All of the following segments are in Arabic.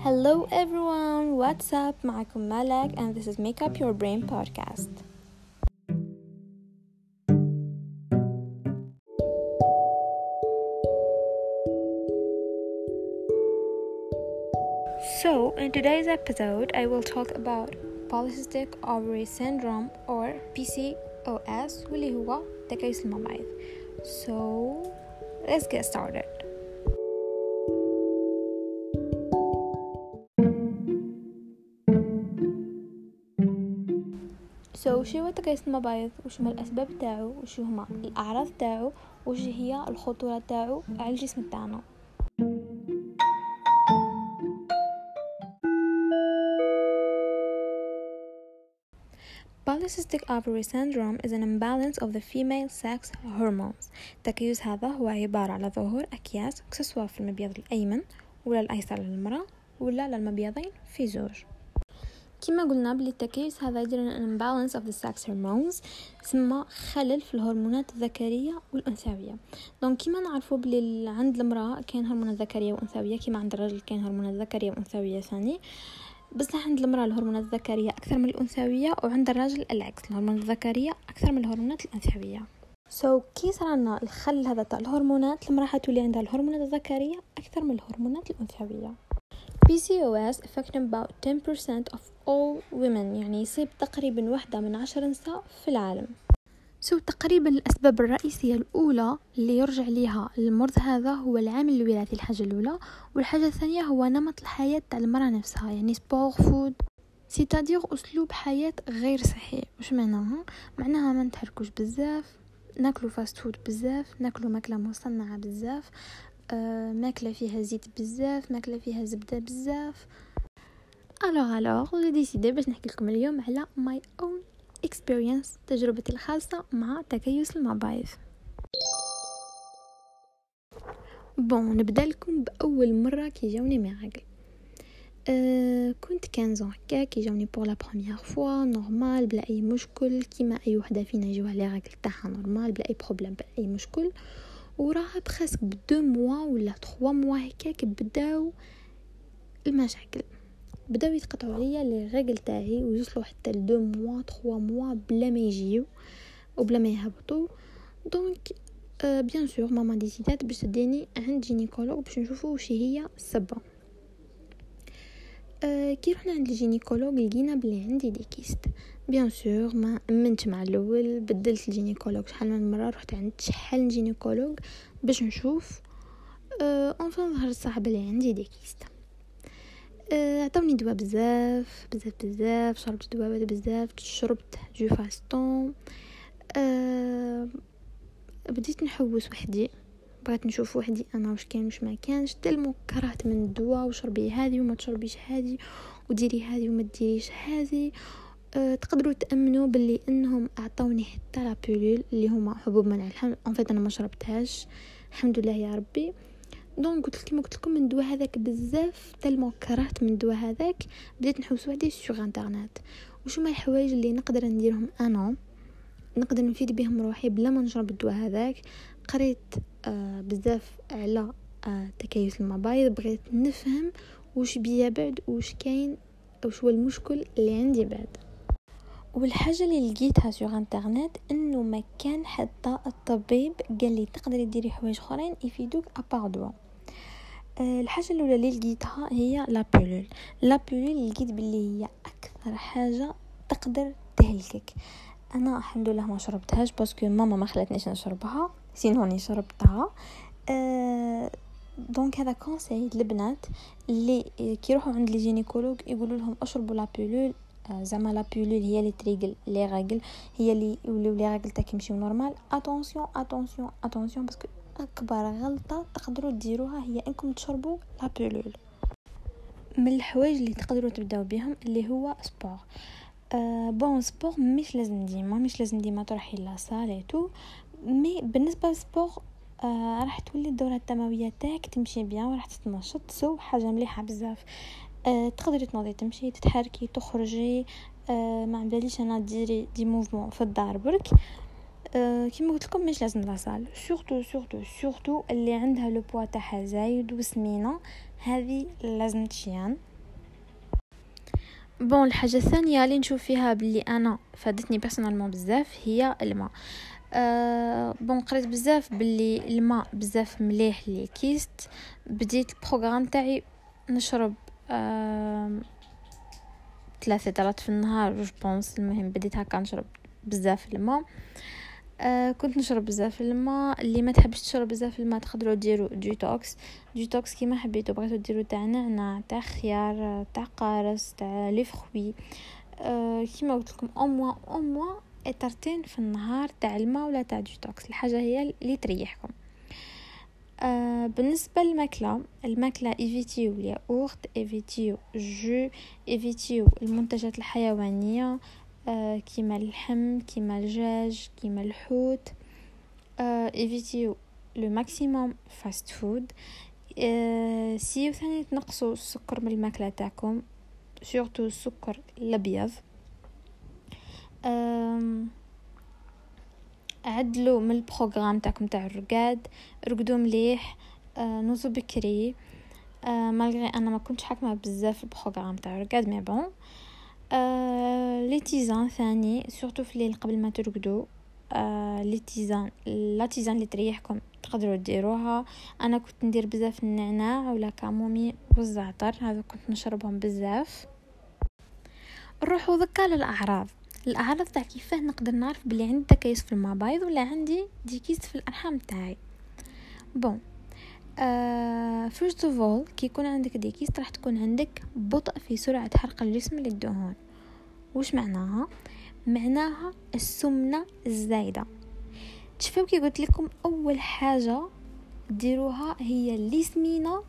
Hello everyone, what's up? معكم مالك and this is Make Up Your Brain podcast. So, in today's episode, I will talk about polycystic ovary syndrome or PCOS واللي هو تكيس المبايض. So, let's get started. سو شو هو تكيس المبايض؟ وش هما الأسباب تاعو؟ وش هما الأعراض تاعو؟ وش هي الخطورة تاعو على الجسم تاعنا؟ Polycystic ovary syndrome is an imbalance of the female sex hormones. تكيس هذا هو عبارة على ظهور أكياس سواء في المبيض الأيمن ولا الأيسر للمرأة ولا للمبيضين في زوج. كما قلنا بلي التكيس هذا يدير imbalance of the sex hormones سما خلل في الهرمونات الذكرية والأنثوية. دونك كما نعرفوا بلي عند المرأة كاين هرمونات ذكرية وأنثوية كما عند الرجل كاين هرمونات ذكرية وأنثوية ثاني. بس عند المرأة الهرمونات الذكرية أكثر من الأنثوية وعند الرجل العكس الهرمونات الذكرية أكثر من الهرمونات الأنثوية. so so, كي صرا الخلل هذا تاع الهرمونات؟ المرأة حتولي عندها الهرمونات الذكرية أكثر من الهرمونات الأنثوية. PCOS affecting about 10% of all women. يعني يصيب تقريبا واحدة من عشر نساء في العالم. so so, تقريبا الأسباب الرئيسية الأولى اللي يرجع ليها المرض هذا هو العامل الوراثي الحاجة الأولى والحاجة الثانية هو نمط الحياة تاع المرأة نفسها يعني sport, food, c'est-à-dire أسلوب حياة غير صحي. وش معناها؟ معناها ما نتحركوش بزاف ناكلو fast food بزاف ناكلو ماكلة مصنعة بزاف. ماكله فيها زيت بزاف ماكله فيها زبده بزاف alors alors décidé باش نحكي لكم اليوم على my own experience تجربتي الخاصه مع تكيس المبايض bon نبدا لكم باول مره كي جاوني mes règles أه كنت quinze ans هكا كي جاوني pour la première fois normal بلا اي مشكل كيما اي وحده فينا يجوها les règles تاعها normal بلا اي problème بلا اي مشكل وراها presque ب deux mois ولا trois mois هكاك بداو المشاكل. بداو يتقطعوا عليا les règles تاعي ويوصلوا حتى ل deux mois trois mois بلا ما يجيو وبلا ما يهبطوا donc bien sûr ماما décid ات باش تديني عند gynécologue باش نشوفوا وش هي السبه كي رحنا عند ال gynécologue لقينا بلي عندي des kystes bien sûr ما امنت مع الأول بدلت ال gynécologue. شحال من مرة رحت عند شحال gynécologue باش نشوف. أه enfin ظهر صح بلي عندي des kystes أه عطاوني دواء بزاف بزاف بزاف. شربت دواء بزاف شربت جو فاستون أه بديت نحوس وحدي. بغيت نشوف وحدي أنا واش كاين واش ما كانش tellement كرهت من الدواء وشربي هذه وما تشربيش هذه وديري هذه وما ديريش هذه أه تقدروا تأمنوا باللي إنهم أعطوني حتى لا اللي هما حبوب منع الحمل en fait أنا ما شربتهاش. الحمد لله يا ربي. donc قلت كيما قلت لكم من الدواء هذاك بزاف tellement كرهت من الدواء هذاك. بديت نحوس وحدي sur internet وش هما الحوايج اللي نقدر نديرهم أنا؟ نقدر نفيد بهم روحي بلا ما نشرب الدواء هذاك. قريت آه بزاف على آه تكيس المبايض بغيت نفهم وش بيا بعد وش كاين وش هو المشكل اللي عندي بعد. والحاجة اللي لقيتها sur internet إنه ما كان حتى الطبيب قال لي تقدري ديري حوايج أخرين يفيدوك à part دوا أه الحاجة الأولى اللي لقيتها هي la pilule la pilule لقيت باللي هي أكثر حاجة تقدر تهلكك. أنا الحمد لله ما شربتهاش parce que ماما ما خلتنيش نشربها. sinon شربتها. أه donc هذا conseil للبنات اللي كي يروحوا عند les gynécologues يقولوا لهم أشربوا la pilule زعما la pilule هي اللي تريقل les règles هي اللي يوليو les règles تاعك يمشيو normal. attention attention attention parce que أكبر غلطة تقدروا ديروها هي إنكم تشربوا la pilule من الحوايج اللي تقدروا تبداو بهم اللي هو sport أه bon sport مش لازم ديما مش لازم ديما تروحي لا تو mais بالنسبة لل sport آه راح تولي الدورة الدموية تاعك تمشي bien وراح تتنشط c'est حاجة مليحة بزاف. آه تقدري تنوضي تمشي تتحركي تخرجي. آه ما باليش أنا ديري des mouvements في الدار برك. آه كيما قلت لكم مش لازم la salle surtout surtout surtout اللي عندها le poids تاعها زايد وسمينة هذه لازم تشيان. bon الحاجة الثانية اللي نشوف فيها بلي أنا فادتني personnellement بزاف هي الماء أه bon قريت بزاف باللي الماء بزاف مليح les kystes. بديت ال programme تاعي نشرب أه ثلاثة ليترات في النهار je pense. المهم بديت هكا نشرب بزاف الماء آه كنت نشرب بزاف الماء اللي ما تحبش تشرب بزاف الماء تقدروا ديروا détox détox كيما حبيتو بغيتو ديروا تاع نعناع تاع خيار تاع قارص تاع لي فخوي آه كيما قلت لكم أو موا أو موا اترتين في النهار تاع الماء ولا تاع détox الحاجة هي اللي تريحكم. آه بالنسبة للماكلة الماكلة إيفيتيو الياغورت إيفيتيو jus إيفيتيو المنتجات الحيوانية آه كيما اللحم كيما الدجاج كيما الحوت. آه إيفيتيو le maximum fast food. آه سيو ثاني تنقصوا السكر من الماكلة تاعكم surtout السكر الأبيض. عدلوا من ال programme تاعكم تاع الرقاد رقدوا مليح آه نوضو بكري. آه malgré أنا ما كنتش حاكمة بزاف ال programme تاع الرقاد mais bon. آه les tisanes ثاني surtout في الليل قبل ما ترقدوا les tisanes la tisane اللي تريحكم تقدروا ديروها. أنا كنت ندير بزاف النعناع ولا camomille والزعتر هذا كنت نشربهم بزاف. نروحوا دكا للأعراض. الاعراض تاع كيفاه نقدر نعرف بلي عندي تكيس في المبايض ولا عندي des kystes في الأرحام تاعي. bon first of all كي يكون عندك des kystes راح تكون عندك بطء في سرعة حرق الجسم للدهون وش معناها؟ معناها السمنة الزايدة. تشوفوا كي قلت لكم أول حاجة ديروها هي اللي سمينة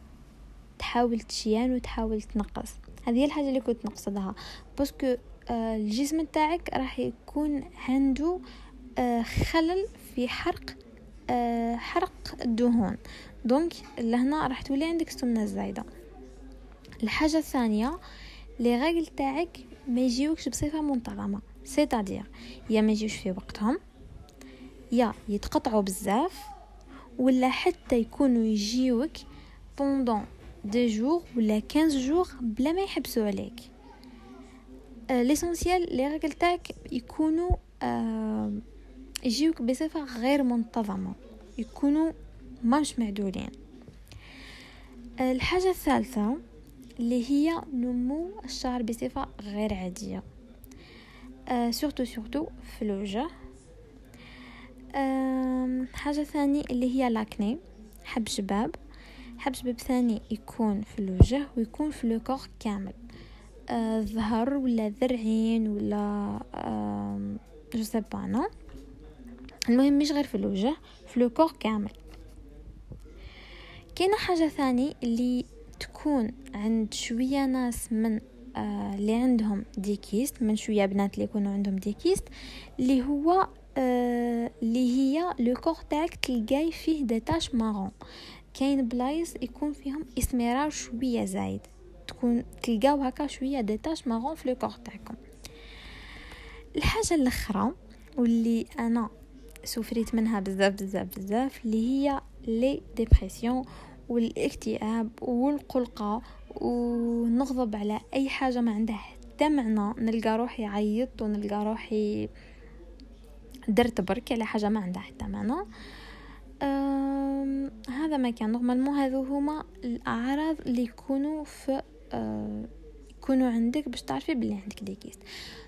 تحاول تشيان وتحاول تنقص. هذه هي الحاجة اللي كنت نقصدها. parce que الجسم تاعك راح يكون عنده آه، خلل في حرق آه، حرق الدهون. donc لهنا راح تولي عندك السمنة الزايدة الحاجة الثانية les règles تاعك ما يجيوكش بصفة منتظمة. c'est-à-dire يا ما يجيوش في وقتهم يا يتقطعوا بزاف ولا حتى يكونوا يجيوك pendant dix jours ولا 15 jours بلا ما يحبسوا عليك. l'essentiel les règles تاعك يكونوا آه يجيوك بصفة غير منتظمة يكونوا مش معدولين. الحاجة الثالثة اللي هي نمو الشعر بصفة غير عادية آه surtout surtout في الوجه. حاجة ثانية اللي هي l'acné حب شباب حب شباب ثاني يكون في الوجه ويكون في لو كامل. ظهر ولا ذرعين ولا je sais non المهم مش غير في الوجه في le corps كامل. كاينة حاجة ثاني اللي تكون عند شوية ناس من آه اللي عندهم des kystes من شوية بنات اللي يكونوا عندهم des kystes اللي هو آه اللي هي le corps تاعك تلقاي فيه des taches marron. كاين بلايص يكون فيهم إسمرار شوية زايد. تكون تلقاو هكا شوية des taches marron في le corps تاعكم. الحاجة الأخرى واللي أنا سفريت منها بزاف بزاف بزاف اللي هي les dépressions والاكتئاب والقلقة ونغضب على أي حاجة ما عندها حتى معنى. نلقى روحي عيطت ونلقى روحي درت برك على حاجة ما عندها حتى معنى. هذا ما كان. normalement هذو هما الأعراض اللي يكونوا في يكونوا عندك باش تعرفي بلي عندك des kystes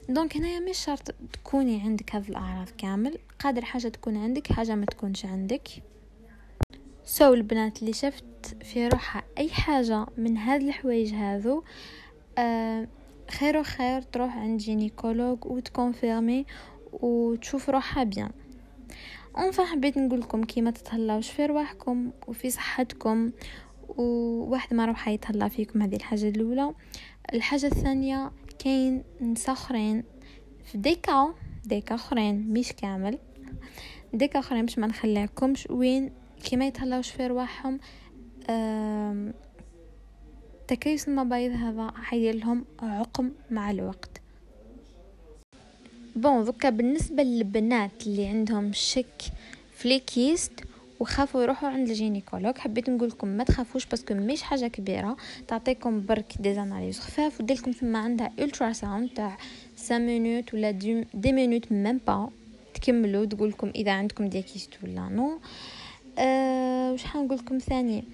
donc هنايا مش شرط تكوني عندك هذه الأعراض كامل قادر حاجة تكون عندك حاجة ما تكونش عندك. so so, البنات اللي شفت في روحها أي حاجة من هاد الحوايج هذو آه خير وخير تروح عند gynécologue وت confirmer وتشوف روحها bien. enfin حبيت نقول لكم كي ما تتهلاوش في رواحكم وفي صحتكم وواحد ما راح يتهلا فيكم هذه الحاجة الأولى. الحاجة الثانية كاين نسا أخرين. في des cas des cas أخرين مش كامل. des cas أخرين باش ما نخليكمش وين كيما يتهلاوش في رواحهم تكيس المبايض هذا حيدير لهم عقم مع الوقت. bon ذكا بالنسبة للبنات اللي عندهم شك ف les kystes وخافوا يروحوا عند ال gynécologue. حبيت نقول لكم ما تخافوش parce que مش حاجة كبيرة. تعطيكم برك des analyses خفاف. ودير لكم ثم عندها ultrasound تاع 5 minutes ولا dix minutes même pas تكملوا تقول لكم إذا عندكم des kystes ولا non أه وش حنقول لكم ثاني؟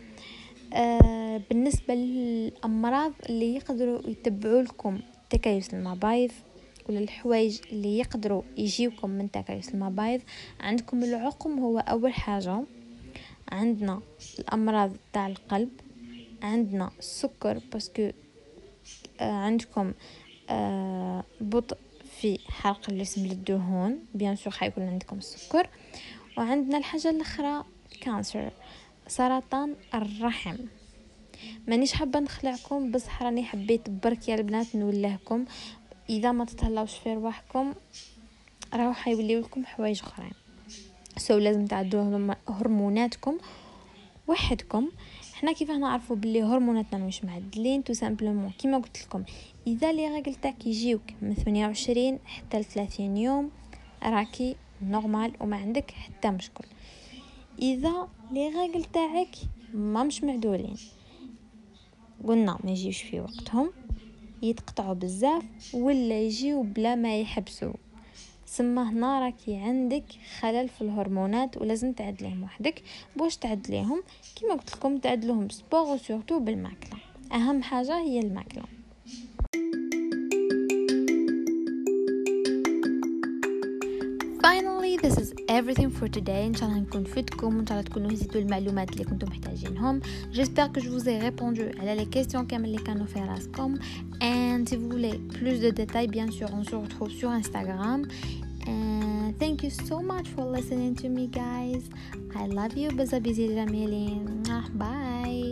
أه بالنسبة للأمراض اللي يقدروا يتبعوا لكم تكيس المبايض ولا الحوايج اللي يقدروا يجيوكم من تكيس المبايض. عندكم العقم هو أول حاجة. عندنا الأمراض تاع القلب. عندنا السكر parce que آه عندكم آه بطء في حرق الجسم للدهون. bien sûr حيكون عندكم السكر. وعندنا الحاجة الأخرى cancer سرطان الرحم. مانيش حابة نخلعكم بصح راني حبيت برك يا البنات نقولهالكم. إذا ما تتهلاوش في رواحكم راهو حيوليو لكم حوايج أخرين. so لازم تعدوا هرموناتكم وحدكم. حنا كيف نعرفوا باللي هرموناتنا مش معدلين؟ tout simplement كيما قلت لكم. إذا les règles تاعك يجيوك من 28 حتى ل 30 يوم راكي normale وما عندك حتى مشكل. إذا les règles تاعك ما مش معدولين. قلنا ما يجيوش في وقتهم. يتقطعوا بزاف ولا يجيو بلا ما يحبسوا. سما هنا راكي عندك خلل في الهرمونات ولازم تعدليهم وحدك. باش تعدليهم؟ كيما قلت لكم تعدلوهم سبور وسورتو بالماكلة. أهم حاجة هي الماكلة. everything for today ان شاء الله نكون فدتكم وان شاء الله تكونوا هزيتوا المعلومات اللي كنتم محتاجينهم j'espère que je vous ai répondu على les questions كامل اللي كانوا في راسكم and si vous voulez plus de détails bien sûr on se retrouve sur Instagram and thank you so much for listening to me guys I love you بزا بيزي جميلين bye